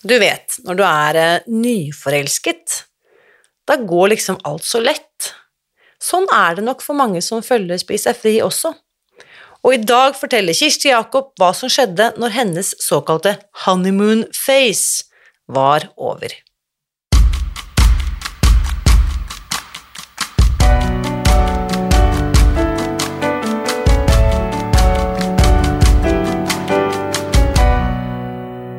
Du vet, når du er eh, nyforelsket, da går liksom alt så lett. Sånn er det nok for mange som følger Spis deg fri også. Og i dag forteller Kirsti Jakob hva som skjedde når hennes såkalte honeymoon face var over.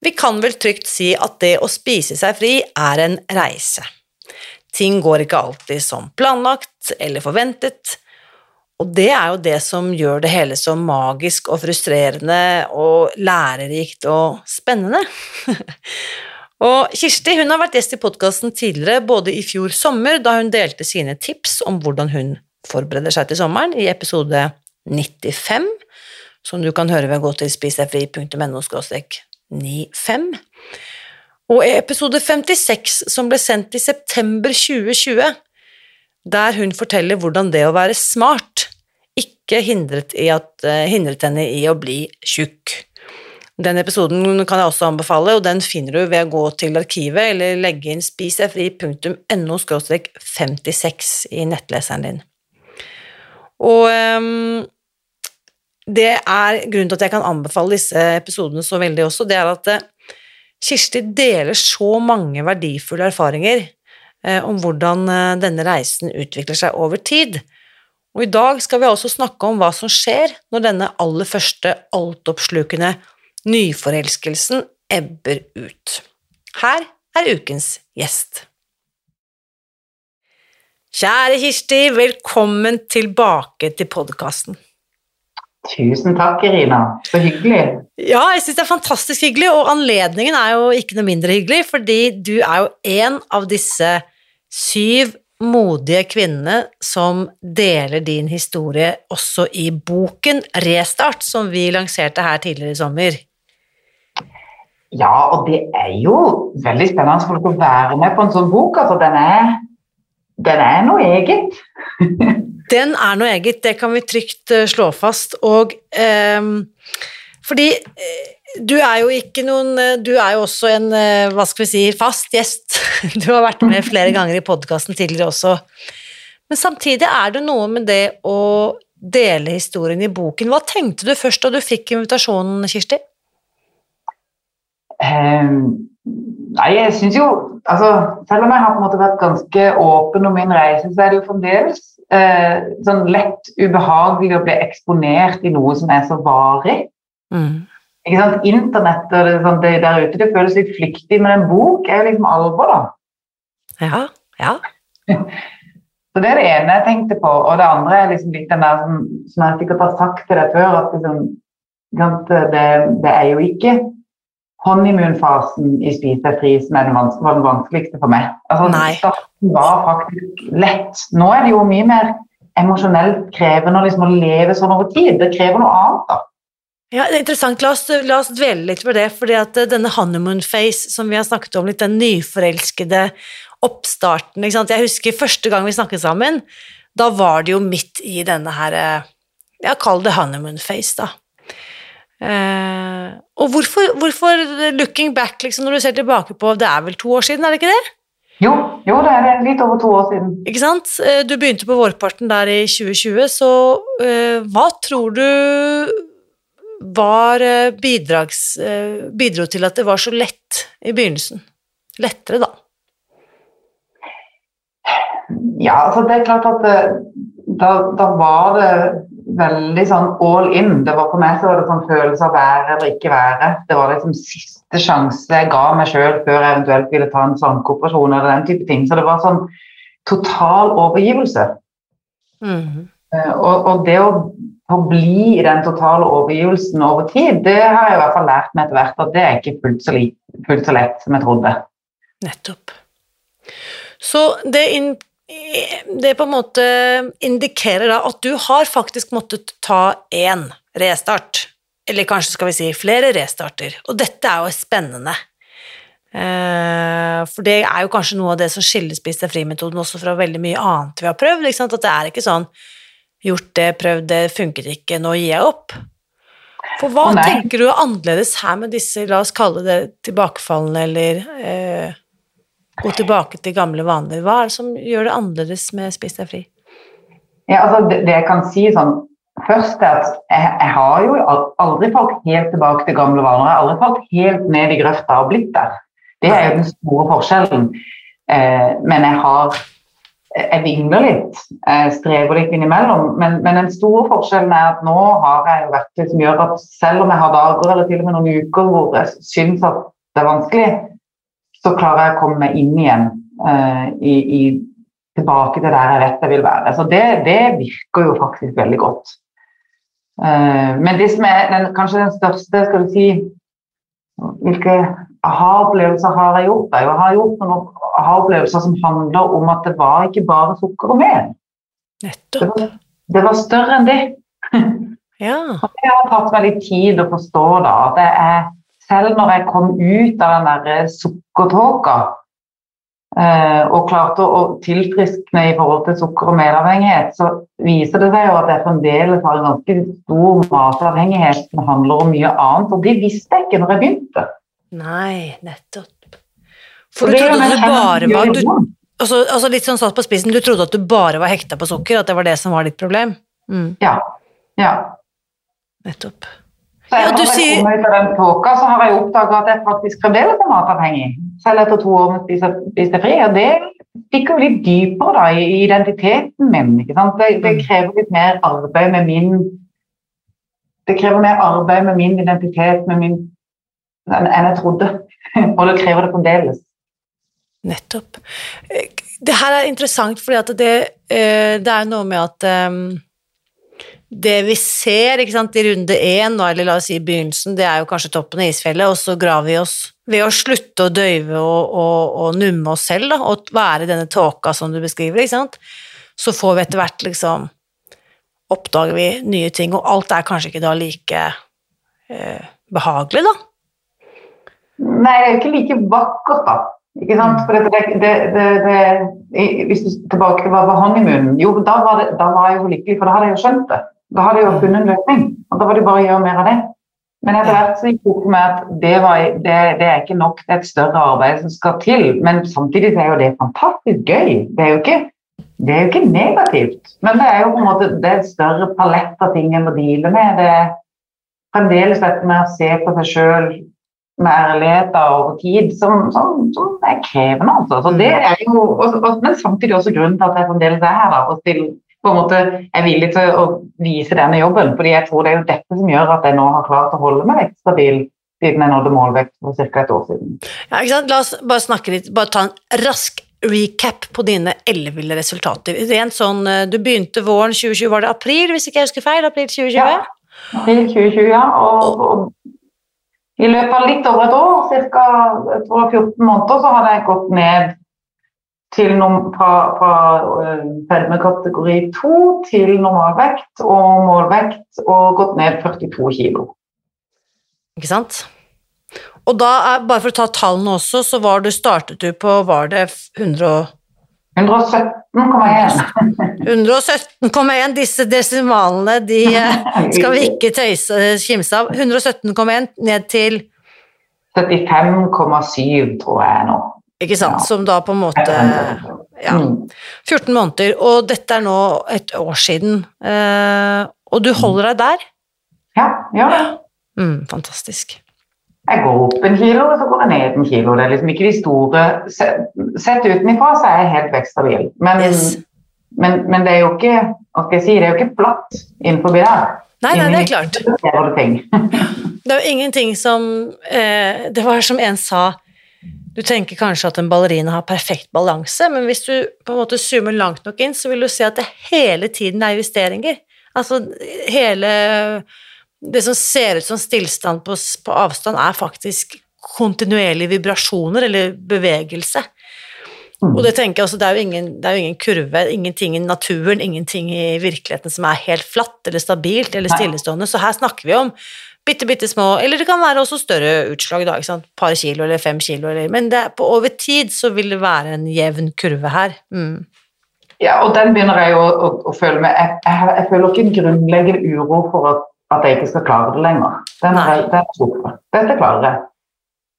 Vi kan vel trygt si at det å spise seg fri er en reise. Ting går ikke alltid som planlagt eller forventet, og det er jo det som gjør det hele så magisk og frustrerende og lærerikt og spennende. og Kirsti hun har vært gjest i podkasten tidligere, både i fjor sommer, da hun delte sine tips om hvordan hun forbereder seg til sommeren, i episode 95, som du kan høre ved å gå til spisdegfri.no 95. Og i episode 56, som ble sendt i september 2020, der hun forteller hvordan det å være smart ikke hindret, at, uh, hindret henne i å bli tjukk. Den episoden kan jeg også anbefale, og den finner du ved å gå til arkivet eller legge inn spisdegfri.no 56 i nettleseren din. Og um, det er grunnen til at jeg kan anbefale disse episodene så veldig også, det er at uh, Kirsti deler så mange verdifulle erfaringer uh, om hvordan uh, denne reisen utvikler seg over tid. Og i dag skal vi også snakke om hva som skjer når denne aller første altoppslukende nyforelskelsen ebber ut. Her er ukens gjest. Kjære Kirsti, velkommen tilbake til podkasten. Tusen takk, Irina. Så hyggelig. Ja, jeg syns det er fantastisk hyggelig, og anledningen er jo ikke noe mindre hyggelig, fordi du er jo en av disse syv modige kvinnene som deler din historie også i boken Restart, som vi lanserte her tidligere i sommer. Ja, og det er jo veldig spennende for dere å være med på en sånn bok. Altså, den er den er noe eget. den er noe eget, det kan vi trygt uh, slå fast. Og um, fordi uh, du er jo ikke noen uh, Du er jo også en, hva skal vi si, fast gjest. Du har vært med flere ganger i podkasten tidligere også. Men samtidig er det noe med det å dele historien i boken. Hva tenkte du først da du fikk invitasjonen, Kirsti? Um Nei, jeg syns jo altså, Selv om jeg har på en måte vært ganske åpen om min reise, så er det jo fremdeles eh, sånn lett ubehagelig å bli eksponert i noe som er så varig. Mm. Ikke sant? Internett og det, sånn, det der ute, det føles litt flyktig, men en bok er jo liksom alvor, da. Ja, ja. så det er det ene jeg tenkte på. Og det andre er liksom litt den der som, som jeg sikkert har sagt til deg før, at liksom, det, det er jo ikke honeymoon-fasen i Spis fri som er den, var den vanskeligste for meg. Altså, starten var faktisk lett. Nå er det jo mye mer emosjonelt krevende liksom, å leve sånn over tid. Det krever noe annet. da. Ja, det er interessant. La oss, la oss dvele litt på det. fordi at eh, denne honeymoon face som vi har snakket om litt, den nyforelskede oppstarten ikke sant? Jeg husker første gang vi snakket sammen, da var det jo midt i denne her eh, Ja, kall det honeymoon face, da. Eh, og hvorfor, hvorfor, looking back, liksom, når du ser tilbake på Det er vel to år siden, er det ikke det? Jo, jo det er. Litt over to år siden. Ikke sant? Eh, du begynte på vårparten der i 2020, så uh, hva tror du var eh, bidrags, Uh, bidro til at det var så lett i begynnelsen? Lettere, da? Ja, altså det er klart at da, da, var det veldig sånn all in. Det var For meg så var det sånn følelse av være eller ikke være. Det var liksom siste sjanse jeg ga meg sjøl før jeg eventuelt ville ta en slankeoperasjon eller den type ting. Så det var sånn total overgivelse. Mm. Og, og, det å, forbli bli i den totale overgivelsen over tid, det har jeg i hvert fall lært meg etter hvert at det er ikke fullt så, fullt så lett som jeg trodde. Nettopp. Så det, det på en måte indikerer da at du har faktisk måttet ta én restart. Eller kanskje skal vi si flere restarter. Og dette er jo spennende. Eh, for det er jo kanskje noe av det som skiller fri-metoden også fra veldig mye annet vi har prøvd. At det er ikke sånn gjort det, prøvd det, funket ikke, nå gir jeg opp. For hva tenker du er annerledes her med disse, la oss kalle det tilbakefallene, eller eh, gå tilbake til gamle vaner? Hva er det som gjør det annerledes med Spis deg fri? Ja, altså det, det, jeg kan si sånn Først er at jeg, jeg, har jo aldri falt helt tilbake til gamle vaner. Jeg har aldri falt helt ned i grøfta og blitt der. Det er jo den store forskjellen. Eh, men jeg har jeg vingler litt, jeg strever litt innimellom. Men, men, den store forskjellen er at nå har jeg jo verktøy som gjør at selv om jeg har dager eller til og med noen uker hvor jeg syns at det er vanskelig, så klarer jeg å komme meg inn igjen uh, i, i, tilbake til der jeg vet jeg vil være. Så det, det virker jo faktisk veldig godt. Uh, men det som er den, kanskje den største skal du si, Hvilke aha-opplevelser har jeg gjort? Jeg har gjort noen aha-opplevelser som handler om at det var ikke bare sukker og mel. Det var, det var større enn det. Ja. det har tatt meg litt tid å forstå da, at det er, selv når jeg kom ut av den der sukkertåka eh, og klarte å tilfriskne i forhold til sukker- og melavhengighet, så viser det seg jo at jeg fremdeles har en ganske stor matavhengighet som handler om mye annet. Og det visste jeg ikke når jeg begynte. Nei, nettopp. For du trodde at du bare var du, altså, altså, Litt sånn satt på spissen, du trodde at du bare var hekta på sukker, at det var det som var ditt problem? Mm. Ja. Ja. Nettopp. Så ja, du sier ut av den tåka, så har jeg oppdaga at jeg faktisk fremdeles er matavhengig, selv etter to år med spise, spise fri. Og det stikker jo litt dypere da, i identiteten min. ikke? Det, det, mm. krever litt mer arbeid med min Det krever mer arbeid med min identitet, med min enn jeg trodde. Og det krever det fremdeles. Nettopp. Det her er interessant, fordi det, eh, det, er noe med at um, det vi ser sant, i runde én, eller la oss si i begynnelsen, det er jo kanskje toppen av isfjellet, og så graver vi oss ved å slutte å døyve og, og, og numme oss selv, da, og være denne tåka som du beskriver, ikke sant? så får vi etter hvert liksom Oppdager vi nye ting, og alt er kanskje ikke da like eh, behagelig, da. Nei, det er jo ikke like vakkert, da. Ikke sant? For det, det, det, hvis du tilbake var honeymoon Jo, da var, da var, jeg jo lykkelig, for da hadde jeg jo skjønt det. Da hadde jeg jo funnet en løsning. Og da var det bare å gjøre mer av det. Men etter hvert så gikk det opp med at det, var, det, det, er ikke nok, det er et større arbeid som skal til. Men samtidig er jo det fantastisk gøy. Det er jo ikke, det er jo ikke negativt. Men det er jo på en måte det er et større palett av ting en må deale med. Det er fremdeles dette med å se på seg sjøl med ærlighet over tid som, som, som, er krevende. Altså. Så det er jo, og, og, men samtidig også grunnen til at jeg fremdeles er her. Da, og til, på en måte er villig til å vise denne jobben. fordi jeg tror det er jo dette som gjør at jeg nå har klart å holde meg stabil siden jeg nådde målvekt for ca. et år siden. Ja, ikke sant? La oss bare snakke litt, bare ta en rask recap på dine elleville resultater. Rent sånn, eh, Du begynte våren 2020, var det april, hvis ikke jeg husker feil? April 2020? Ja, april 2020, ja. Og, og i løpet av litt over et år, ca. 14 måneder, så hadde jeg gått ned til fra, fra øh, fedmekategori 2 til normalvekt og målvekt, og gått ned 42 kilo. Ikke sant? Og da, bare for å ta tallene også, så var du, startet du på Var det 100 117,1. 117,1. Disse desimalene de eh, skal vi ikke tøyse kimse av. 117,1 ned til 75,7 tror jeg nå. Ikke sant, som da på en måte Ja. 14 måneder, og dette er nå et år siden. Eh, og du holder deg der? Ja, ja. Mm, fantastisk. Jeg går opp en kilo, og så går jeg ned en kilo. Det er liksom ikke de store Sett utenfra så er jeg helt vekststabil. Men, Yes. men, men det er jo ikke hva skal jeg si, det er jo ikke flatt innenfor der. Nei, nei, det er klart. Det er jo ingenting som eh, Det var som en sa Du tenker kanskje at en ballerina har perfekt balanse, men hvis du på en måte zoomer langt nok inn, så vil du se at det hele tiden er justeringer. Altså hele Det som ser ut som stillstand på, på avstand, er faktisk kontinuerlige vibrasjoner eller bevegelse. Og det tenker jeg også, det er jo ingen, det er jo ingen kurve, ingenting i naturen, ingenting i virkeligheten som er helt flatt eller stabilt eller stillestående, så her snakker vi om bitte, bitte små, eller det kan være også større utslag, da, ikke sant, par kilo eller fem kilo, eller, men det er, på over tid så vil det være en jevn kurve her. Mm. Ja, og den begynner jeg å, å, å føle med. Jeg, jeg, jeg føler ikke en grunnleggende uro for at, at jeg ikke skal klare det lenger. Den er, den er. Dette klarer jeg.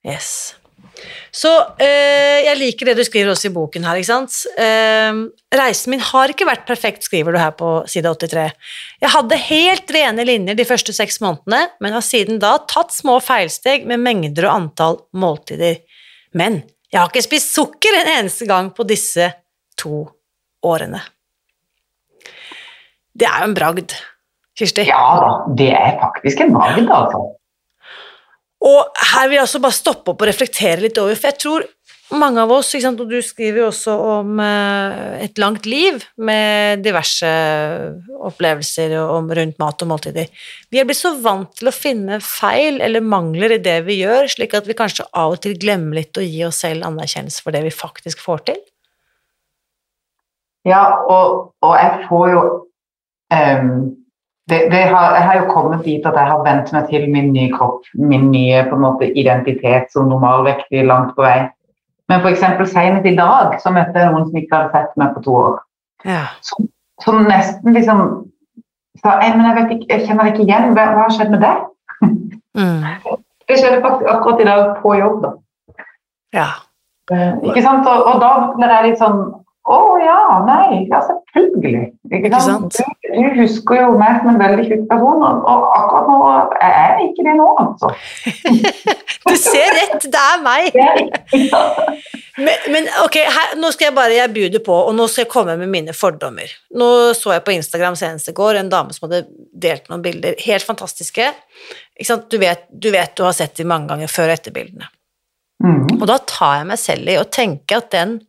Yes. Så eh, jeg liker det du skriver også i boken her, ikke sant. Eh, reisen min har ikke vært perfekt, skriver du her på side 83. Jeg hadde helt rene linjer de første seks månedene, men har siden da tatt små feilsteg med mengder og antall måltider. Men jeg har ikke spist sukker en eneste gang på disse to årene. Det er jo en bragd, Kirsti. Ja det er faktisk en bragd, altså. Og her vil jeg også bare stoppe opp og reflektere litt over, for jeg tror mange av oss, og du skriver jo også om eh, et langt liv med diverse opplevelser om rundt mat og måltider. Vi er blitt så vant til å finne feil eller mangler i det vi gjør, slik at vi kanskje av og til glemmer litt å gi oss selv anerkjennelse for det vi faktisk får til. Ja, og, og jeg får jo ehm, det, det har, Jeg har jo kommet dit at jeg har vent meg til min nye kropp, min nye på en måte, identitet som normalvektig langt på vei. Men f.eks. senest i dag så møtte jeg noen som ikke hadde sett meg på to år. Ja. Som, som nesten liksom sa «Ei, men jeg, vet ikke, jeg kjenner det ikke igjen. Hva, hva har skjedd med det? Mm. Det skjedde faktisk akkurat i dag på jobb. da. ja. Eh, Ikke sant? Og, og da blir jeg litt sånn Å ja, nei, ja selvfølgelig. Ikke Ikke sant? Du, du husker jo meg som en veldig tjukk person, og, og akkurat nå er jeg ikke det nå, altså. Du ser rett, det er meg! Men, men ok, her, nå skal jeg bare jeg bjuder på, og nå skal jeg komme med mine fordommer. Nå så jeg på Instagram senest i går en dame som hadde delt noen bilder, helt fantastiske. Ikke sant? Du, vet, du vet du har sett de mange ganger før og etter bildene. Mm. Og da tar jeg meg selv i å tenke at den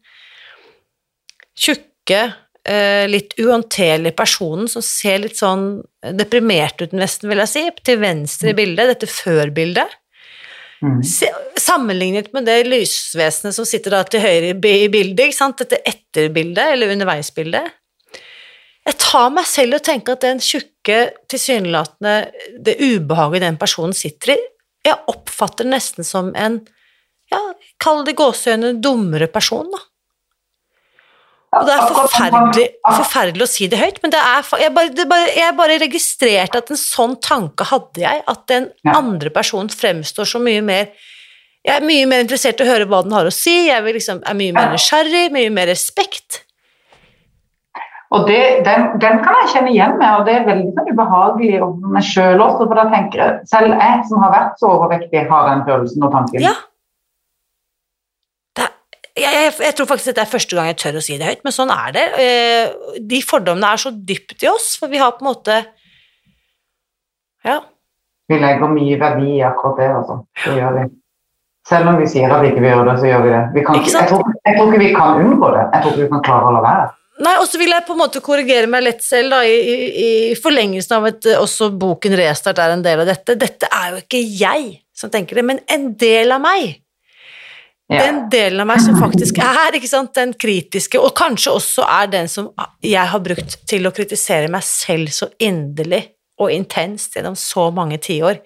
tjukke, eh, litt uhåndterlige personen som ser litt sånn deprimert ut nesten, vil jeg si, til venstre i bildet, dette før-bildet, Mm. Sammenlignet med det lysvesenet som sitter da til høyre i bildet, ikke sant? dette etterbildet, eller underveisbildet. Jeg tar meg selv og tenker at den tjukke, tilsynelatende, det ubehaget den personen sitter i, jeg oppfatter nesten som en, ja, kall det gåseøyne, dummere person, da. Og det er forferdelig, forferdelig å si det høyt, men det er, jeg, bare, jeg bare registrerte at en sånn tanke hadde jeg, at den andre personen fremstår så mye mer Jeg er mye mer interessert i å høre hva den har å si, jeg vil liksom, er mye mer nysgjerrig, mye mer respekt. Og det, den, den kan jeg kjenne igjen med, og det er veldig sånn ubehagelig om meg sjøl også, for da tenker jeg selv jeg som har vært så overvektig, har den følelsen og tanken. Ja. Jeg, jeg, jeg tror faktisk dette er første gang jeg tør å si det høyt, men sånn er det. Eh, De fordommene er så dypt i oss, for vi har på en måte Ja. Vi legger mye verdi i akkurat det, altså. Det gjør vi. Selv om vi sier at vi ikke gjør det, så gjør vi det. Vi kan, jeg, tror, jeg tror ikke vi kan unngå det. Jeg tror ikke vi kan klare å la være. Nei, og så vil jeg på en måte korrigere meg lett selv, da, i, i, i forlengelsen av at eh, også boken Restart er en del av dette. Dette er jo ikke jeg som tenker det, men en del av meg. Ja. Den delen av meg som faktisk er ikke sant, den kritiske, og kanskje også er den som jeg har brukt til å kritisere meg selv så inderlig og intenst gjennom så mange tiår.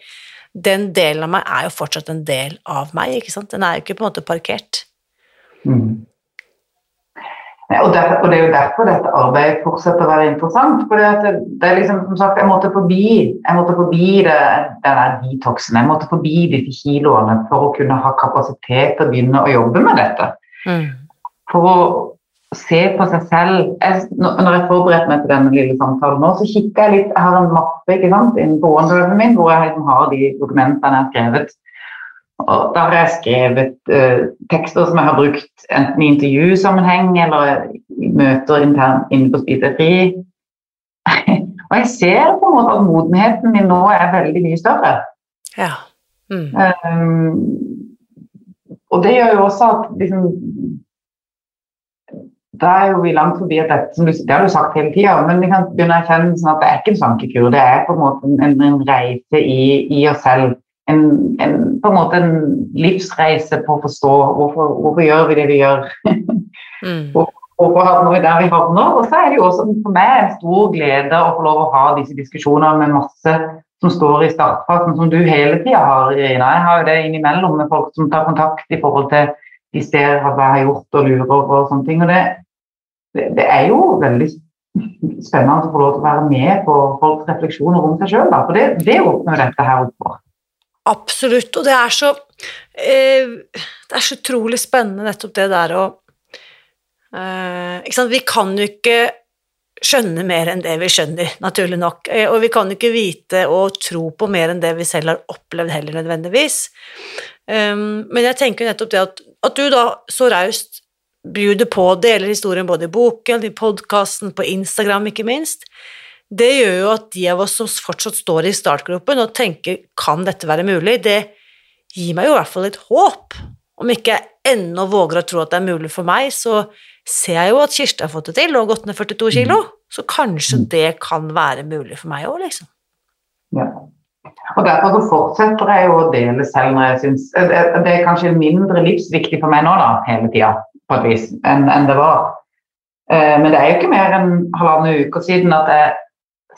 Den delen av meg er jo fortsatt en del av meg, ikke sant? Den er jo ikke på en måte parkert. Mm. Og, der, og det er jo derfor dette arbeidet fortsetter å være interessant. For det, det er liksom, som sagt, jeg måtte forbi, jeg måtte forbi det, den der detoxen, jeg måtte forbi disse kiloene for å kunne ha kapasitet til å begynne å jobbe med dette. Mm. For å se på seg selv jeg, når jeg forberedte meg til denne lille samtalen nå, så kikker jeg litt Jeg har en mappe ikke sant, innen OneDriven min hvor jeg liksom har de dokumentene jeg har skrevet. Og da har jeg skrevet uh, tekster som jeg har brukt enten i intervjusammenheng eller i møter internt inne på Spisefri. og jeg ser på en måte at modenheten min nå er veldig mye større. Ja. Mm. Um, og det gjør jo også at liksom Da er jo vi langt forbi at dette, som du, det har du sagt hele tida, men vi kan begynne å erkjenne sånn at det er ikke en sankekur, det er på en måte en, en reise i, i oss selv en, en, på en måte en livsreise på å forstå hvorfor, hvorfor gjør vi det vi gjør. mm. hvorfor havner vi der vi havner? Og så er det jo også for meg en stor glede å få lov å ha disse diskusjonene med masse som står i startfasen, som du hele tida har, Irina. Jeg har jo det innimellom med folk som tar kontakt i forhold til de ser hva jeg har gjort og lurer og sånne ting. Og det, det, det er jo veldig spennende å få lov til å være med på folks refleksjoner om seg sjøl, for det, det åpner dette her opp for. Absolutt, og det er så eh, Det er så utrolig spennende nettopp det der å eh, Ikke sant, vi kan jo ikke skjønne mer enn det vi skjønner, naturlig nok, eh, og vi kan jo ikke vite og tro på mer enn det vi selv har opplevd heller, nødvendigvis. Um, men jeg tenker nettopp det at, at du da så raust bjuder på, deler historien både i boken, i podkasten, på Instagram, ikke minst det gjør jo at de av oss som fortsatt står i startgropen og tenker kan dette være mulig, det gir meg jo i hvert fall et håp. Om ikke jeg ennå våger å tro at det er mulig for meg, så ser jeg jo at Kirsti har fått det til og gått ned 42 kilo, så kanskje mm. det kan være mulig for meg òg, liksom. Ja. Og Derfor så fortsetter jeg jo å dele selv når jeg syns Det er kanskje mindre livsviktig for meg nå, da, hele tida, på et vis, enn, enn det var. Eh, men det er jo ikke mer enn halvannen uke siden at jeg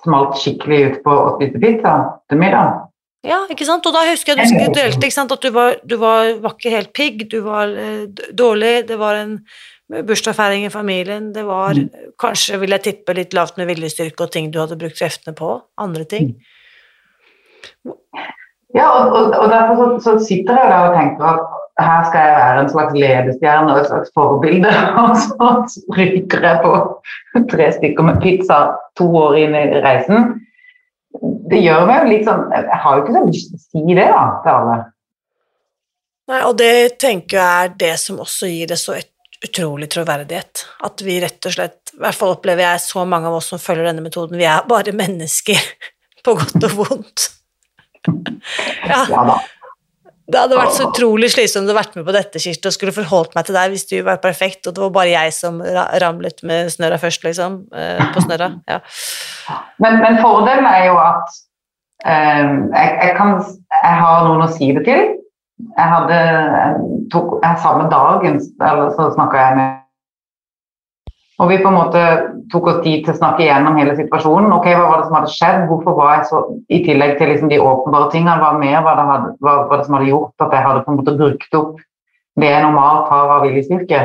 smalt skikkelig ut på å spise pizza til middag. Ja, ikke sant? Og da husker jeg du delte ikke sant? at du var, du var, var ikke helt pigg, du var eh, dårlig, det var en bursdagsfeiring i familien, det var mm. kanskje, vil jeg tippe, litt lavt med viljestyrke og ting du hadde brukt kreftene på, andre ting. Ja, og, og, og derfor så, så, sitter jeg der og tenker at her skal jeg være en slags ledestjerne og et slags forbilde, og så ryker jeg på tre stykker med pizza to år inn i reisen. Det gjør meg jo litt sånn Jeg har jo ikke så lyst til å si det da, til alle. Nei, og det tenker jeg er det som også gir det så et utrolig troverdighet. At vi rett og slett, i hvert fall opplever jeg så mange av oss som følger denne metoden, vi er bare mennesker, på godt og vondt. ja. ja da. Det hadde vært så utrolig slitsomt å vært med på dette, Kirsten, og skulle forholdt meg til deg hvis du var perfekt, og det var bare jeg som ramlet med snørra først, liksom. Eh, på snørra. Ja. Men, men, fordelen er jo at um, jeg, jeg, kan, jeg, har noen å si det til. Jeg hadde tok, jeg, Samme dagen eller så snakka jeg med og vi på en måte tok oss tid til å snakke igjennom hele situasjonen. ok, Hva var det som hadde skjedd? Hvorfor var jeg så I tillegg til liksom de åpenbare tingene, hva mer var det, hadde, hva var det som hadde gjort at jeg hadde på en måte brukt opp det jeg normalt har av viljestyrke?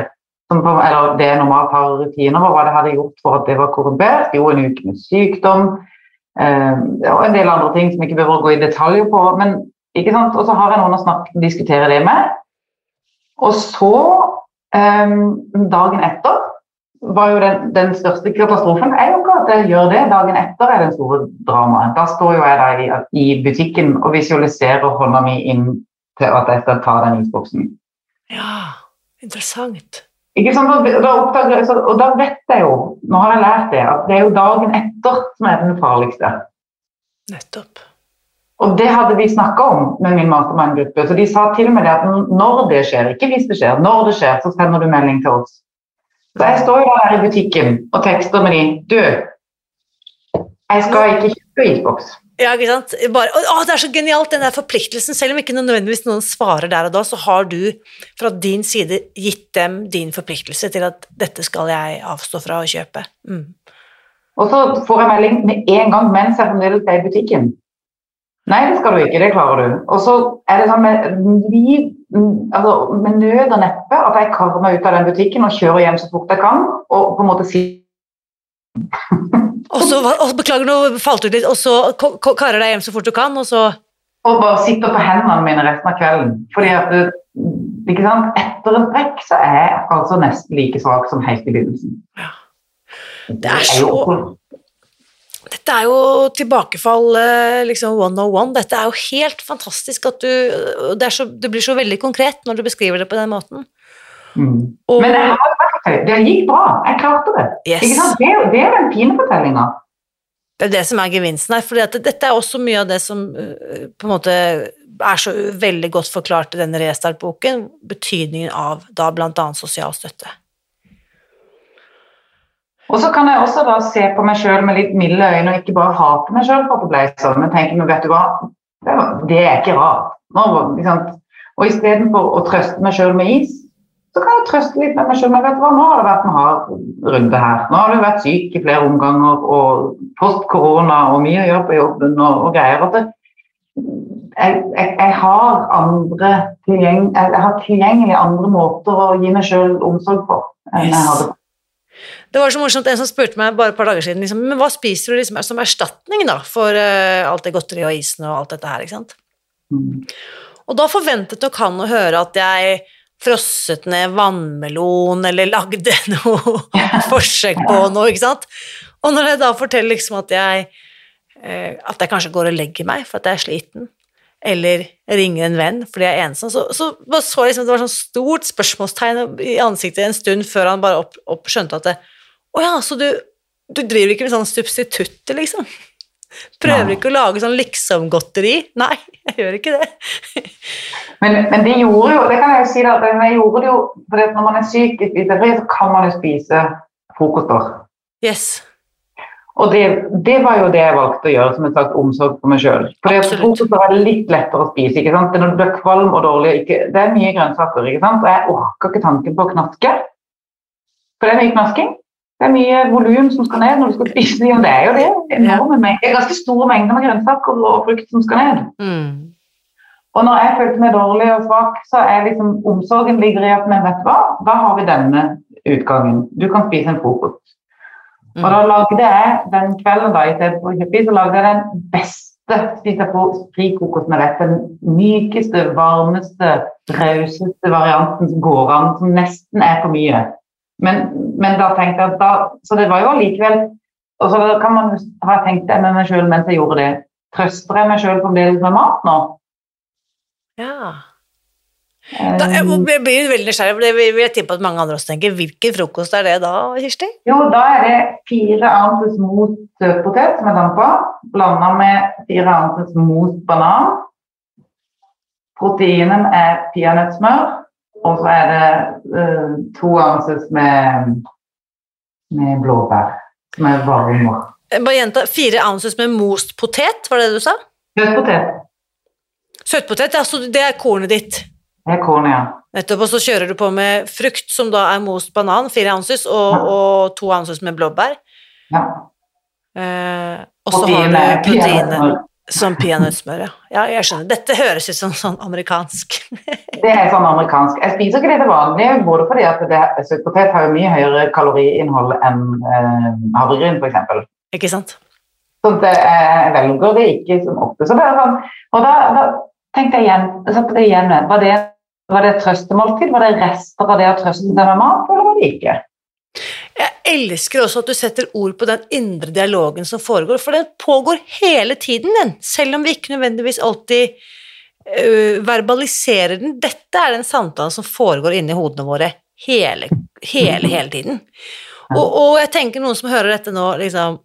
Eller det jeg normalt har rutiner, hva var det hadde gjort for at det var korrumpert? Jo, en uke med sykdom eh, og en del andre ting som jeg ikke behøver å gå i detaljer på. men ikke sant? Og så har jeg noen å snakke, diskutere det med. Og så, eh, dagen etter var jo den, den, største katastrofen er jo ikke at jeg gjør det. Dagen etter er det store dramaet. Da står jo jeg der i, i, butikken og visualiserer hånda mi inn til at jeg skal ta den isboksen. Ja, interessant. Ikke sant? Da, oppdager, og da vet jeg jo, nå har jeg lært det, at det er jo dagen etter som er den farligste. Nettopp. Og det hadde vi snakka om med min mastermind-gruppe. Så de sa til meg det at når det skjer, ikke hvis det skjer, når det skjer, så sender du melding til oss. Så jeg står jo her i butikken og tekster med de Du, jeg skal ikke kjøpe isboks. Ja, ikke sant. Bare, å, det er så genialt, den der forpliktelsen. Selv om ikke nødvendigvis noen svarer der og da, så har du fra din side gitt dem din forpliktelse til at dette skal jeg avstå fra å kjøpe. Mm. Og så får jeg melding med en gang mens jeg fremdeles er i butikken. Nei, det skal du ikke, det klarer du. Og så er det sånn med, liv, altså med nød og neppe at jeg karer meg ut av den butikken og kjører hjem så fort jeg kan, og på en måte sier og så, og, Beklager, nå falt du litt, og så karer deg hjem så fort du kan, og så Og bare sitter på hendene mine resten av kvelden. Fordi at ikke sant? Etter en trekk så er jeg altså nesten like svak som helt i begynnelsen. Ja. Det er så Dette er jo tilbakefall eh, liksom 101. Dette er jo helt fantastisk at du det, så, det blir så veldig konkret når du beskriver det på den måten. Mm. Og, Men jeg har verktøy. Det gikk bra. Jeg klarte det. yes? Det, det er den fine fortellinga. Det er det som er gevinsten her. For dette er også mye av det som øh, på en måte er så veldig godt forklart i denne Restart-boken. Betydningen av da annet sosial støtte. Og så kan jeg også da se på meg sjøl med litt milde øyne og ikke bare hate meg sjøl for at det ble sånn, men tenke men vet du hva, det, er ikke rart. Nå, liksom. Og istedenfor å trøste meg sjøl med is, så kan jeg trøste litt med meg sjøl. Men vet du hva, nå har det vært en hard runde her. Nå har du vært syk i flere omganger og post korona og mye å gjøre på jobben og, og greier. At det, jeg, jeg, jeg, har andre tilgjeng, jeg har tilgjengelig andre måter å gi meg sjøl omsorg på enn jeg hadde hadde Det var så morsomt, en som spurte meg bare et par dager siden liksom, men hva spiser du liksom, som erstatning da, for uh, alt det godteriet og isen og alt dette her, ikke sant? Mm. Og da forventet nok han å høre at jeg frosset ned vannmelon, eller lagde noe forsøk på noe, ikke sant? Og når jeg da forteller liksom at jeg, uh, at jeg kanskje går og legger meg for at jeg er sliten, eller ringer en venn fordi jeg er ensom, så, så, så liksom, det var sånn stort spørsmålstegn i ansiktet en stund før han bare opp, opp skjønte at det, å ja, så du, du driver ikke med sånn substitutter, liksom? Prøver Nei. ikke å lage sånn liksom-godteri? Nei, jeg gjør ikke det. Men, men det gjorde jo, det kan jeg jo si da, jeg gjorde det jo, for når man er syk i så kan man jo spise frokoster. Yes. Og det, det var jo det jeg valgte å gjøre som en slags omsorg for meg sjøl. For det er litt lettere å spise. ikke sant? Når du blir kvalm og dårlig, ikke, det er mye grønnsaker, ikke sant? og jeg orker ikke tanken på å knaske. For det er mye knasking. Det er mye volum som skal ned når du skal spise. Ja, det er jo det. Enorme mengder. Det er ganske store mengder med grønnsaker og frukt som skal ned. Mm. Og når jeg følte meg dårlig og svak, så er liksom omsorgen ligger i at men vet du hva, da har vi denne utgangen. Du kan spise en frokost. Og da lagde jeg den kvelden da, istedenfor å kjøpe is, så lagde jeg den beste spise frikokos med vet. Den mykeste, varmeste, rauseste varianten som går an, som nesten er for mye. Men, men da tenkte jeg at da Så det var jo allikevel Og så kan man ha tenkt det med meg sjøl mens jeg gjorde det. Trøster jeg meg sjøl fremdeles med mat nå? Ja. Da, jeg jeg blir veldig nysgjerrig, for det vil jeg tippe at mange andre også tenker. Hvilken frokost er det da, Kirsti? Jo, da er det fire ounces most søtpotet som er dampa, blanda med fire ounces most banan. Proteinen er peanøttsmør, og så er det uh, to ounces med, med blåbær, som er varme. Jeg Bare gjenta. Fire ounces med most potet, var det det du sa? Søtpotet, Søtpotet, altså det er kornet ditt. Det er korn, ja. Nettopp, og så kjører du på med frukt, som da er most banan, fire ounces, og, Ja. og to ounces med blåbær. ja. Eh, og så har du proteinet som peanøttsmør, ja. ja. Jeg skjønner. Dette høres ut som sånn amerikansk. Det er sånn amerikansk. Jeg spiser ikke det til vanlig, både fordi at det, søtpotet har jo mye høyere kaloriinnhold enn eh, havregryn, f.eks. Ikke sant? Så det, jeg velger det ikke som ofte. Så det er sånn, og da, da tenkte jeg igjen, jeg på det igjen med, var det, var det et trøstemåltid? Var det rester av det å trøste seg med mat, eller var det ikke? Jeg elsker også at du setter ord på den indre dialogen som foregår, for den pågår hele tiden, den. Selv om vi ikke nødvendigvis alltid uh, verbaliserer den. Dette er den samtalen som foregår inni hodene våre hele, hele, hele tiden. Og, og jeg tenker noen som hører dette nå, liksom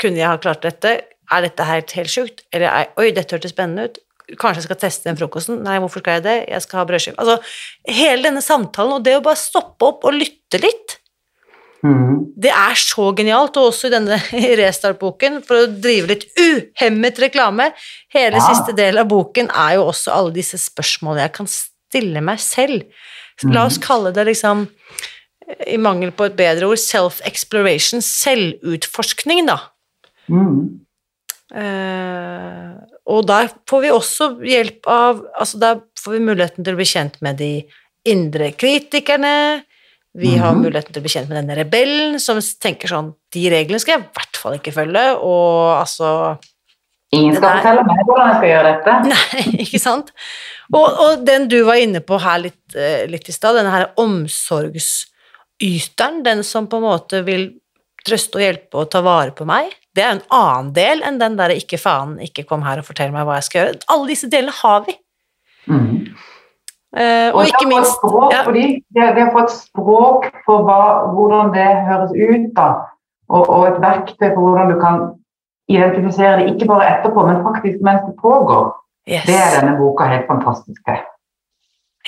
Kunne jeg ha klart dette? Er dette helt, helt sjukt? Eller er, oi, dette hørtes spennende ut. Kanskje jeg skal teste den frokosten? Nei, hvorfor skal jeg det? Jeg skal ha brødskive. Altså, hele denne samtalen, og det å bare stoppe opp og lytte litt, Mm. det er så genialt, og også i denne Restart-boken, for å drive litt uhemmet reklame. Hele Ja. siste del av boken er jo også alle disse spørsmålene jeg kan stille meg selv. La oss kalle det liksom, i mangel på et bedre ord, self-exploration, selvutforskning, da. Mhm. Eh, og der får vi også hjelp av Altså, der får vi muligheten til å bli kjent med de indre kritikerne. Vi har Mhm. muligheten til å bli kjent med denne rebellen som tenker sånn De reglene skal jeg i hvert fall ikke følge, og altså Ingen skal fortelle meg hvordan jeg skal gjøre dette. Nei, ikke sant? Og, og den du var inne på her litt, eh, litt i stad, denne her omsorgsyteren, den som på en måte vil trøste og hjelpe og ta vare på meg, Det er en annen del enn den derre 'ikke faen, ikke kom her og fortell meg hva jeg skal gjøre'. Alle disse delene har vi. Mm. Uh, og Og ikke minst språk ja, for de, det, det å få et språk for hva, hvordan det høres ut, da, og, og et verktøy for hvordan du kan identifisere det, ikke bare etterpå, men faktisk mens det pågår, yes. det er denne boka helt fantastisk til.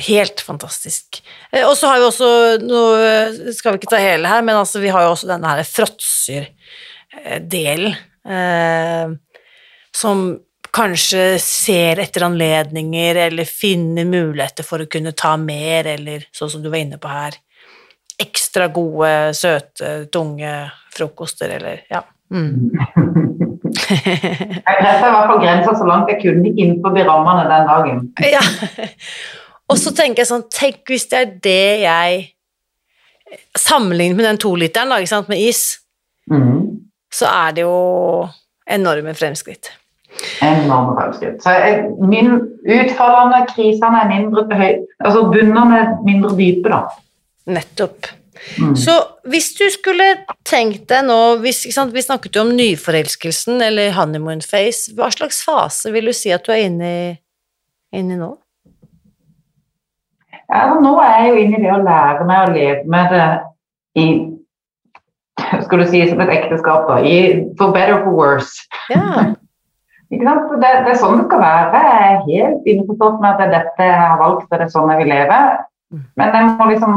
Helt fantastisk. Eh, Og så har vi også, nå skal vi ikke ta hele her, men altså vi har jo også denne her fråtser-delen, eh, som kanskje ser etter anledninger, eller finner muligheter for å kunne ta mer, eller sånn som du var inne på her, ekstra gode, søte, tunge frokoster, eller ja. Mm. Jeg treffer i hvert fall grensa så langt jeg kunne innenfor rammene den dagen. Ja. Og så tenker jeg sånn, tenk hvis det er det jeg Sammenlignet med den toliteren med is, Mm. Så er det jo enorme fremskritt. Enorme fremskritt. Så jeg, min utfallene, krisene er mindre høy, altså bunnene er mindre dype, da. Nettopp. Mm. Så hvis du skulle tenkt deg nå hvis, Vi snakket jo om nyforelskelsen eller honeymoon face. Hva slags fase vil du si at du er inne i, inne i nå? Ja, nå er jeg jo inne i det å lære meg å leve med det i skal du si som et ekteskap, da. I, for better for worse. Ja. Ikke sant? Det, det er sånn det skal være. Jeg er helt innforstått med at det er dette jeg har valgt, og det er sånn jeg vil leve. Men jeg må liksom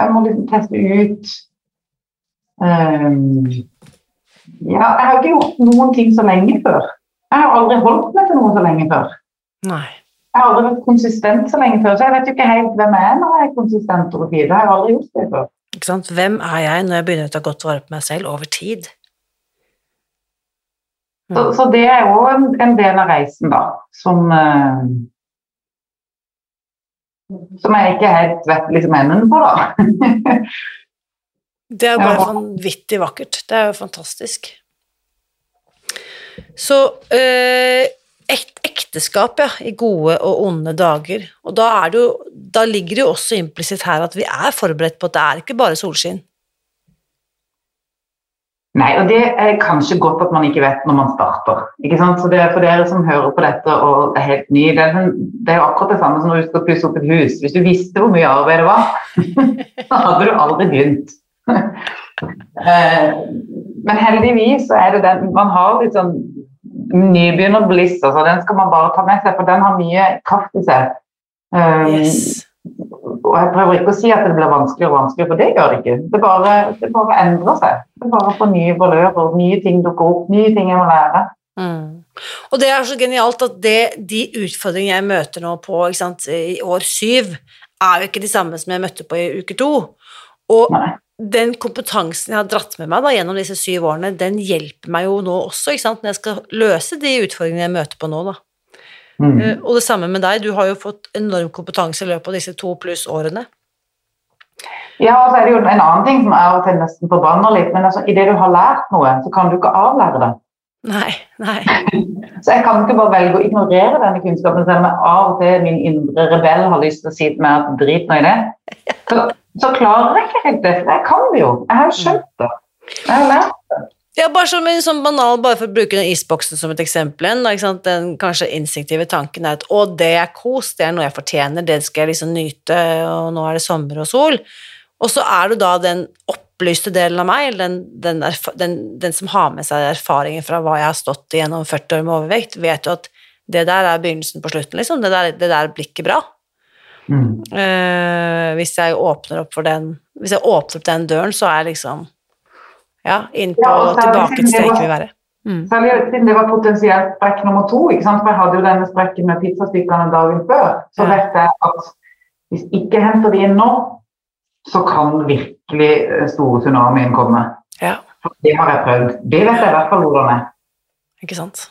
Jeg må liksom teste ut um, Ja, jeg har ikke gjort noen ting så lenge før. Jeg har aldri holdt meg til noe så lenge før. Nei. Jeg har aldri vært konsistent så lenge før, så jeg vet jo ikke helt hvem jeg er når jeg er konsistent over tid. Jeg har aldri gjort det før. Ikke sant? Hvem er jeg når jeg begynner å ta godt vare på meg selv over tid? Så, Mm. så det er jo en, en del av reisen, da, som uh, Som jeg ikke helt vet liksom enden på, da. Det er jo bare vanvittig vakkert. Det er jo fantastisk. Så eh, ek ekteskap, ja, i gode og onde dager. Og da, er det jo, da ligger det jo også implisitt her at vi er forberedt på at det er ikke bare solskinn. Nei, og det er kanskje godt at man ikke vet når man starter. ikke sant? Så det er For dere som hører på dette og er helt ny, det er, sånn- det er jo akkurat det samme som når du skal pusse opp et hus. Hvis du visste hvor mye arbeid det var, så hadde du aldri begynt. Eh, Men heldigvis så er det den Man har litt sånn nybegynnerbliss, altså den skal man bare ta med seg, for den har mye kraft i seg. Um, Yes. og jeg prøver ikke å si at det blir vanskeligere og vanskeligere, for det gjør det ikke. Det bare, det bare endrer seg. Det bare får nye valører, nye ting dukker opp, nye ting jeg må lære. Mm. Og det er så genialt at det, de utfordringene jeg møter nå på sant, i år syv, er jo ikke de samme som jeg møtte på i uke to. Og Nei. den kompetansen jeg har dratt med meg da, gjennom disse syv årene, den hjelper meg jo nå også, ikke sant, når jeg skal løse de utfordringene jeg møter på nå, da. Mm. Eh, Og det samme med deg, du har jo fått enorm kompetanse i løpet av disse to pluss årene. Ja, og så er det jo en annen ting som av og til nesten forbanner litt, men altså, idet du har lært noe, så kan du ikke avlære det. Nei, nei. Så jeg kan ikke bare velge å ignorere denne kunnskapen, selv om jeg av og til min indre rebell har lyst til å si til meg at drit nå i det. Så, så klarer jeg ikke helt det, for jeg kan det jo. Jeg har jo skjønt det. Jeg har lært det. Ja, bare som en sånn banal, bare for å bruke den isboksen som et eksempel igjen, den kanskje instinktive tanken er at å, det er kos, det er noe jeg fortjener, det skal jeg liksom nyte, og nå er det sommer og sol. Og så er du da den opplyste delen av meg, den, den, den, den som har med seg erfaringen fra hva jeg har stått i gjennom 40 år med overvekt, vet jo at det der er begynnelsen på slutten, liksom. Det der, det der blir ikke bra. Mm. Eh, hvis jeg åpner opp for den Hvis jeg åpner opp den døren, så er jeg liksom Ja, inn på Ja, tilbake til siden det det jeg ikke vil være. Mm. Særlig siden det var potensielt sprekk nummer to, ikke sant? for jeg hadde jo denne sprekken med pizzastykkene dagen før, så Ja. vet jeg at hvis ikke henter de inn nå, så kan virkelig eh, store tsunamien komme. Ja, For Det har jeg prøvd. Det vet jeg i hvert fall hvordan er. ikke sant.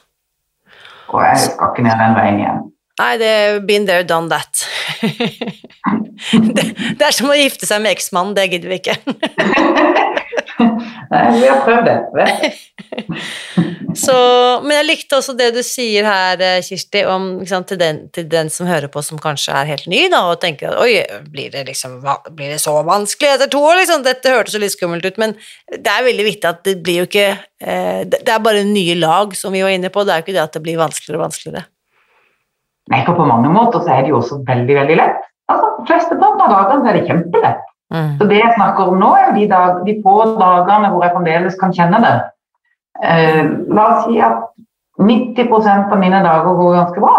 Og jeg skal ikke ned den veien igjen. Nei, det er been there, done that. det, det er som å gifte seg med eksmannen, det gidder vi ikke. Nei, vi har prøvd det. Så, men jeg likte også det du sier her, eh, Kirsti, om, sant, til, den, til den som hører på som kanskje er helt ny, da, og tenker at oi, blir det, liksom, blir det så vanskelig etter to år? Liksom? Dette hørtes litt skummelt ut, men det er veldig viktig at det blir jo ikke eh, Det det er bare nye lag, som vi var inne på, det er jo ikke det at det blir vanskeligere og vanskeligere. For på mange måter så er det jo også veldig, veldig lett. Altså, Flesteparten av dagene er det kjempelett. Mm. Så det jeg snakker om nå, er jo de, dag, de få dagene hvor jeg fremdeles kan kjenne det. Eh, la oss si at 90 av mine dager går ganske bra.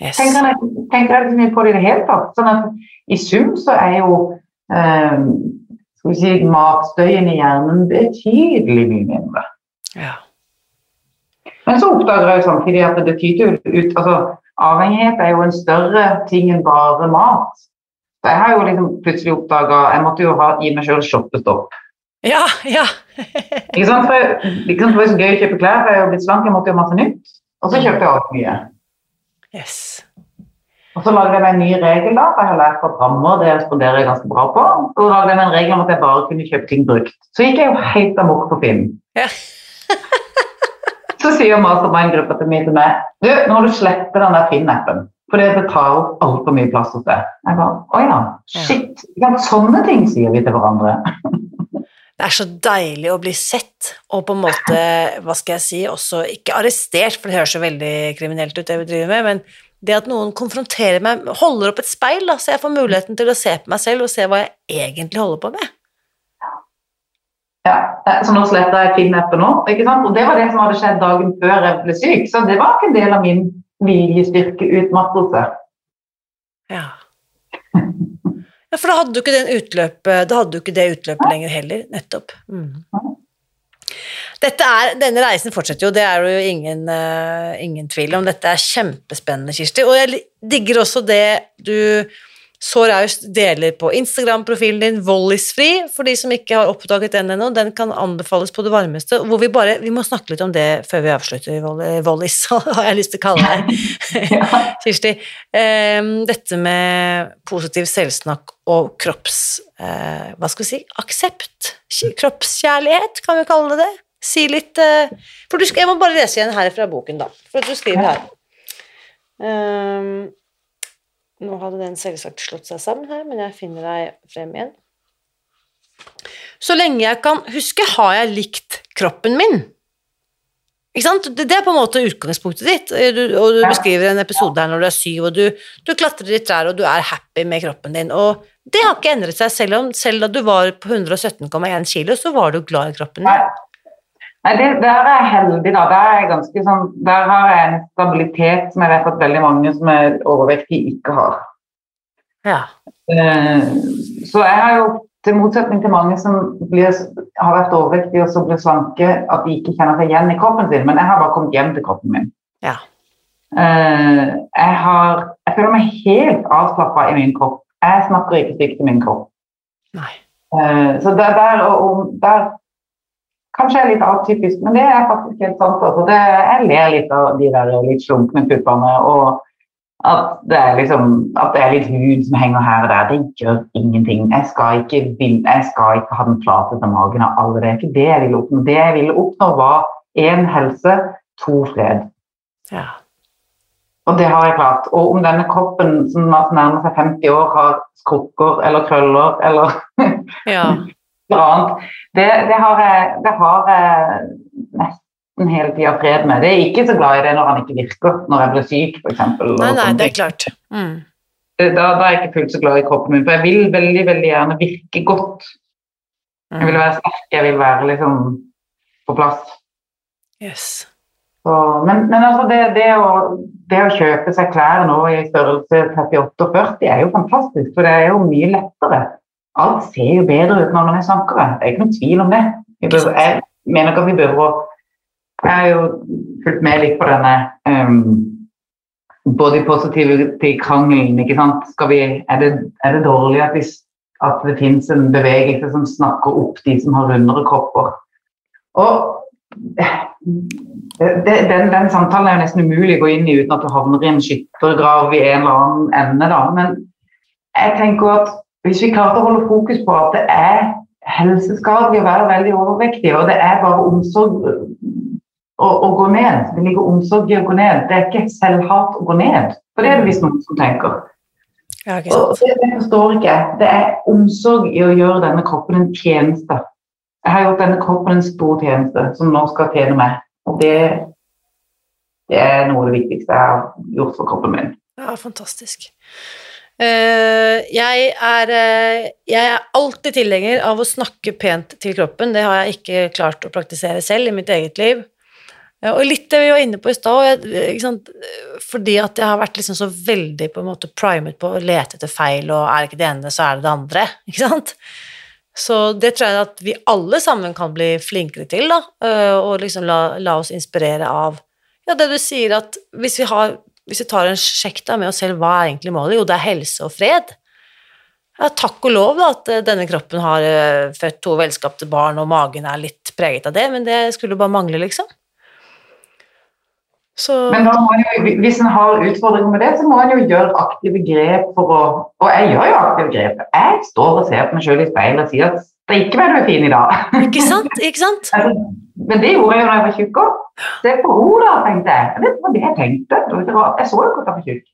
Yes. Tenker jeg, tenker jeg ikke mye på det i det hele tatt. Sånn at i sum så er jo eh, skal vi si, matstøyen i hjernen betydelig mye mindre. Ja. Men så oppdager jeg samtidig at det tyter ut altså Avhengighet er jo en større ting enn bare mat. Så jeg har jo liksom plutselig oppdaga Jeg måtte jo ha, gi meg sjøl shoppestopp. Ja, ja. Ikke sant? For jeg, ikke sant? Det var så gøy å kjøpe klær, for jeg er blitt slank, jeg måtte jo ha masse nytt. Og så kjøpte jeg altfor mye. Yes. Og så lagde jeg meg en ny regel, da, for jeg har lært fra Brammer, det responderer jeg ganske bra på. Så lagde jeg meg en regel om at jeg bare kunne kjøpe ting brukt. Så gikk jeg jo helt amok på Finn. Ja. Så sier mastermind-gruppa til meg til meg Du, nå må du slette den der Finn-appen. For det tar opp altfor mye plass hos deg. Jeg bare, Å ja, shit. Ja, sånne ting sier vi til hverandre. Det er så deilig å bli sett, og på en måte, hva skal jeg si, også ikke arrestert, for det høres så veldig kriminelt ut det vi driver med, men det at noen konfronterer meg, holder opp et speil, da, så jeg får muligheten til å se på meg selv og se hva jeg egentlig holder på med. Ja, eh, Så nå sletter jeg Finn-appen nå. ikke sant? Og det var det som hadde skjedd dagen før jeg ble syk. Så det var ikke en del av min viljestyrkeutmattelse. Ja. ja, for da hadde du ikke den utløpet, da hadde du ikke det utløpet lenger heller, nettopp. Mm. Dette er, denne reisen fortsetter jo, det er jo ingen, uh, ingen tvil om. Dette er kjempespennende, Kirsti. Og jeg digger også det du så raust deler på Instagram-profilen din, Vollisfri, for de som ikke har oppdaget den ennå. Den kan anbefales på det varmeste. Hvor vi bare, vi må snakke litt om det før vi avslutter, Voll- Vollis, har jeg lyst til å kalle deg, Kirsti. Ehm, dette med positiv selvsnakk og kropps... eh, hva skal vi si? Aksept? Kroppskjærlighet, kan vi kalle det det? Si litt eh, For du skal, jeg må bare lese igjen her fra boken, da. For at du skriver her. Ehm, nå hadde den selvsagt slått seg sammen her, men jeg finner deg frem igjen. Så lenge jeg kan huske, har jeg likt kroppen min. Ikke sant? Det er på en måte utgangspunktet ditt, eh, du, og du beskriver en episode her når du er syv, og du, du klatrer i trær, og du er happy med kroppen din, og det har ikke endret seg, selv om selv da du var på 117,1 kilo, så var du glad i kroppen din. Nei, det, der er jeg heldig, da. Der, er jeg ganske sånn, der har jeg en stabilitet som jeg vet at veldig mange som er overvektige, ikke har. Ja. Eh, Så jeg har jo, til motsetning til mange som blir, har vært overvektige og så blir slanke, at de ikke kjenner seg igjen i kroppen sin, men jeg har bare kommet hjem til kroppen min. Ja. Eh, Jeg, har, jeg føler meg helt avslappa i min kropp. Jeg snakker ikke stygt til min kropp. Nei. Eh, Så der, der, og, og der Kanskje er litt atypisk, men det er faktisk helt sant. Altså. Det, jeg ler litt av de der litt slunkne puppene. og at det, liksom, at det er litt hud som henger her og der, det gjør ingenting. Jeg skal ikke, jeg skal ikke ha den flateste magen av alle. Det er ikke det jeg ville oppnå. Det jeg ville oppnå, var én helse, to fred. Ja. Og det har jeg klart. Og om denne kroppen som nærmer seg 50 år, har skrukker eller krøller eller Ja. annet, det, det, har jeg, det har jeg nesten hele tida fred med. Det er ikke så glad i det når han ikke virker, når jeg blir syk f.eks. Nei, nei, det er klart. Mm. Da, da er jeg ikke fullt så glad i kroppen min, for jeg vil veldig veldig gjerne virke godt. Jeg vil Mm. være sterk, jeg vil være liksom på plass. Yes. Så, men, men altså det, det, å, det å kjøpe seg klær nå i størrelse 38 og 40 er jo fantastisk, for det er jo mye lettere. Alt ser jo bedre ut når man er sankere. Det er ikke noen tvil om det. Bør, jeg mener ikke at vi bør å Jeg har jo fulgt med litt på denne um, body positivity-krangelen. ikke sant? Vi, er, det, er det dårlig at, vi, at det finnes en bevegelse som snakker opp de som har rundere kropper? Og det, den, den samtalen er jo nesten umulig å gå inn i uten at du havner i en skyttergrav i en eller annen ende. da, Men jeg tenker at hvis vi klarte å holde fokus på at det er helseskadelig å være veldig overvektig, og det er bare omsorg å, å gå ned. Det ligger omsorg i å gå ned. Det er ikke selvhat å gå ned. For det er det visst noen som tenker. Ja, ikke Og det, det forstår ikke jeg. Det er omsorg i å gjøre denne kroppen en tjeneste. Jeg har gjort denne kroppen en stor tjeneste som nå skal tjene meg. Og det, det er noe av det viktigste jeg har gjort for kroppen min. Ja, fantastisk. Eh, jeg, er, eh, jeg er alltid tilhenger av å snakke pent til kroppen. Det har jeg ikke klart å praktisere selv i mitt eget liv. Eh, og litt det vi var inne på i stad, fordi at jeg har vært liksom så veldig på en måte primet på å lete etter feil, og er det ikke det ene, så er det det andre. Ikke sant? Så det tror jeg at vi alle sammen kan bli flinkere til, da, og liksom la, la oss inspirere av ja, det du sier at hvis vi, har, hvis vi tar en sjekk da med oss selv, hva er egentlig målet? Jo, det er helse og fred. Ja, takk og lov da, at eh, denne kroppen har eh, født to velskapte barn, og magen er litt preget av det, men det skulle bare mangle, liksom. Så Men jo, hvis en har utfordringer med det, så må en jo gjøre aktive grep for å Og jeg gjør jo aktive grep. Jeg står og ser på meg selv i speilet og sier at strikke meg, du er fin i dag. Ikke sant? Ikke sant? Altså, Men det gjorde jeg jo da jeg var tjukk òg. Se på henne, da, tenkte jeg. Jeg ikke hva det jeg tenkte. Det var. Jeg så jo ikke at hun var tjukk.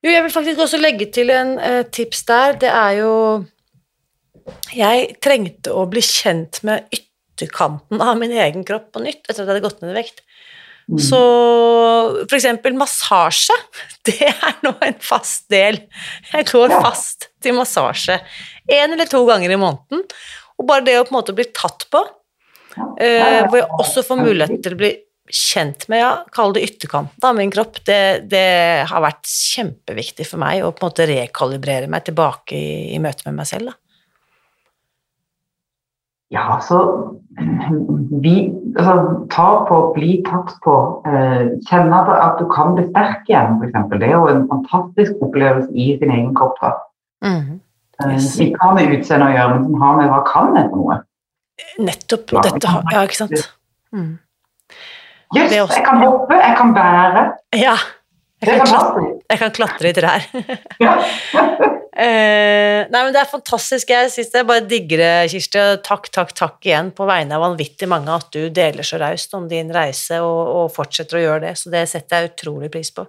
Jo, jeg vil faktisk også legge til en uh, tips der. Det er jo Jeg trengte å bli kjent med ytterkanten av min egen kropp på nytt etter at jeg hadde gått ned i vekt. Så for eksempel massasje, det er nå en fast del. Jeg går Ja. fast til massasje én eller to ganger i måneden. Og bare det å på en måte bli tatt på, eh, hvor jeg også får mulighet til å bli kjent med, ja, kall det ytterkanten av min kropp, det, det har vært kjempeviktig for meg å på en måte rekalibrere meg tilbake i, i møte med meg selv. Da. Ja, så vi, altså, Ta på, bli tatt på. Eh, kjenne at, at du kan bli sterk igjen, f.eks. Det er jo en fantastisk opplevelse i sin egen kropp. da. Mm Yes. eh, ikke har med utseende å gjøre, men som har med hva kan jeg for noe. Nettopp. Ja, dette har Ja, ikke sant? Mm. Jøss, er jeg kan hoppe, jeg kan bære. Ja. Jeg kan, klatre, jeg kan klatre i trær. Ja. Eh, nei, men Det er fantastisk. Jeg synes jeg bare digger det, Kirsti. Takk, takk, takk igjen på vegne av vanvittig mange at du deler så raust om din reise og, og fortsetter å gjøre det. Så det setter jeg utrolig pris på.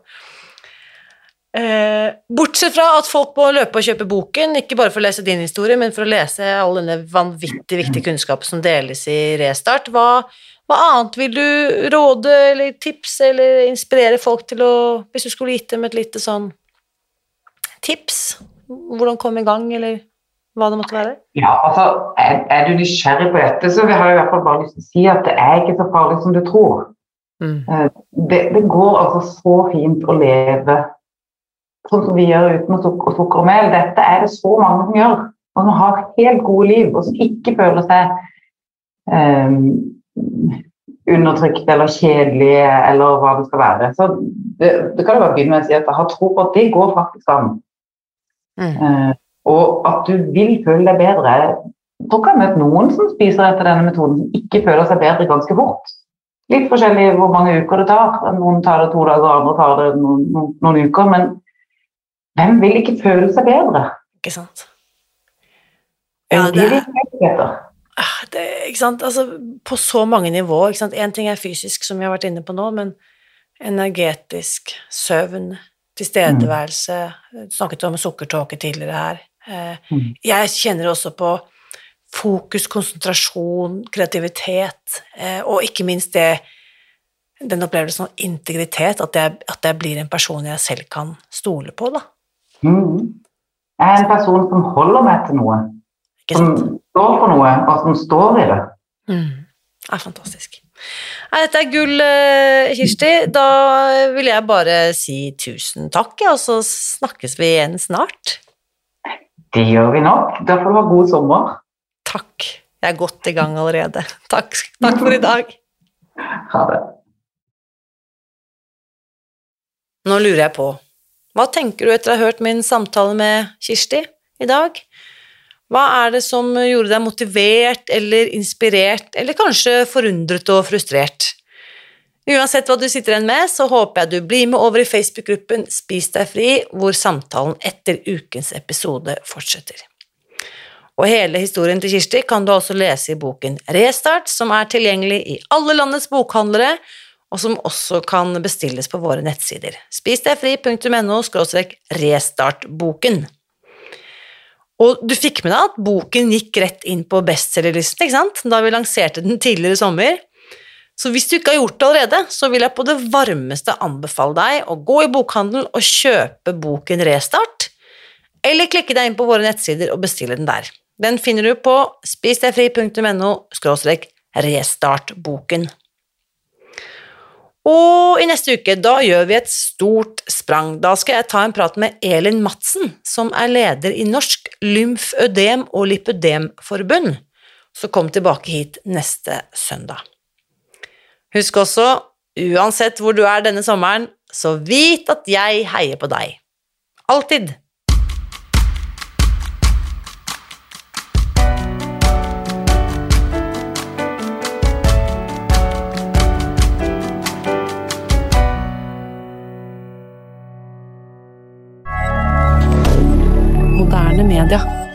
Eh, bortsett fra at folk må løpe og kjøpe boken, ikke bare for å lese din historie, men for å lese all denne vanvittig viktige kunnskapen som deles i Restart. Hva, hva annet vil du råde eller tipse eller inspirere folk til å Hvis du skulle gitt dem et lite sånn tips? Hvordan komme i gang, eller hva det måtte være? Ja, altså, er, er du nysgjerrig på dette, så har jeg i hvert fall bare lyst til å si at det er ikke så farlig som du tror. Mm. Eh, Det, det går altså så fint å leve sånn som vi gjør uten sukker, og sukker og mel. Dette er det så mange som gjør, og som har helt gode liv, og som ikke føler seg eh, undertrykt eller kjedelige eller hva det skal være. Så det, det kan jeg bare begynne med å si at jeg har tro på at det går faktisk an. Mm. Uh, og at du vil føle deg bedre. Jeg tror ikke jeg har møtt noen som spiser etter denne metoden som ikke føler seg bedre ganske fort. Litt forskjellig hvor mange uker det tar. Noen tar det to dager, andre tar det noen, noen, noen uker. Men hvem vil ikke føle seg bedre? Ikke sant? Ja, De det ah, det? Altså, på så mange nivåer. En ting er fysisk, som vi har vært inne på nå, men energetisk, søvn, tilstedeværelse mm. snakket om sukkertåke tidligere her. Eh, Mm. Jeg kjenner også på fokus, konsentrasjon, kreativitet, eh, og ikke minst det den opplevelsen av integritet, at jeg, at jeg blir en person jeg selv kan stole på, da. Mm. Jeg er en person som holder meg til noe. Som står for noe, og som står i det. Mm. Det er fantastisk. Nei, dette er gull, eh, Kirsti. Da vil jeg bare si tusen takk, og så snakkes vi igjen snart. Det gjør vi nok. Da får du ha god sommer. Takk. Jeg er godt i gang allerede. Takk, takk for i dag. Ha det. Nå lurer jeg på, hva tenker du etter å ha hørt min samtale med Kirsti i dag? Hva er det som gjorde deg motivert eller inspirert, eller kanskje forundret og frustrert? Uansett hva du sitter igjen med, så håper jeg du blir med over i Facebook-gruppen Spis deg fri, hvor samtalen etter ukens episode fortsetter. Og hele historien til Kirsti kan du også lese i boken Restart, som er tilgjengelig i alle landets bokhandlere, og som også kan bestilles på våre nettsider. Spisdegfri.no restartboken. Og du fikk med deg at boken gikk rett inn på bestselgerlisten da vi lanserte den tidligere i sommer. Så hvis du ikke har gjort det allerede, så vil jeg på det varmeste anbefale deg å gå i bokhandelen og kjøpe boken Restart, eller klikke deg inn på våre nettsider og bestille den der. Den finner du på spisdegfri.no restartboken. Og i neste uke, da gjør vi et stort sprang. Da skal jeg ta en prat med Elin Madsen, som er leder i Norsk lymfødem- og lipødemforbund. Så kom tilbake hit neste søndag. Husk også, uansett hvor du er denne sommeren, så vit at jeg heier på deg. Alltid. 铲掉。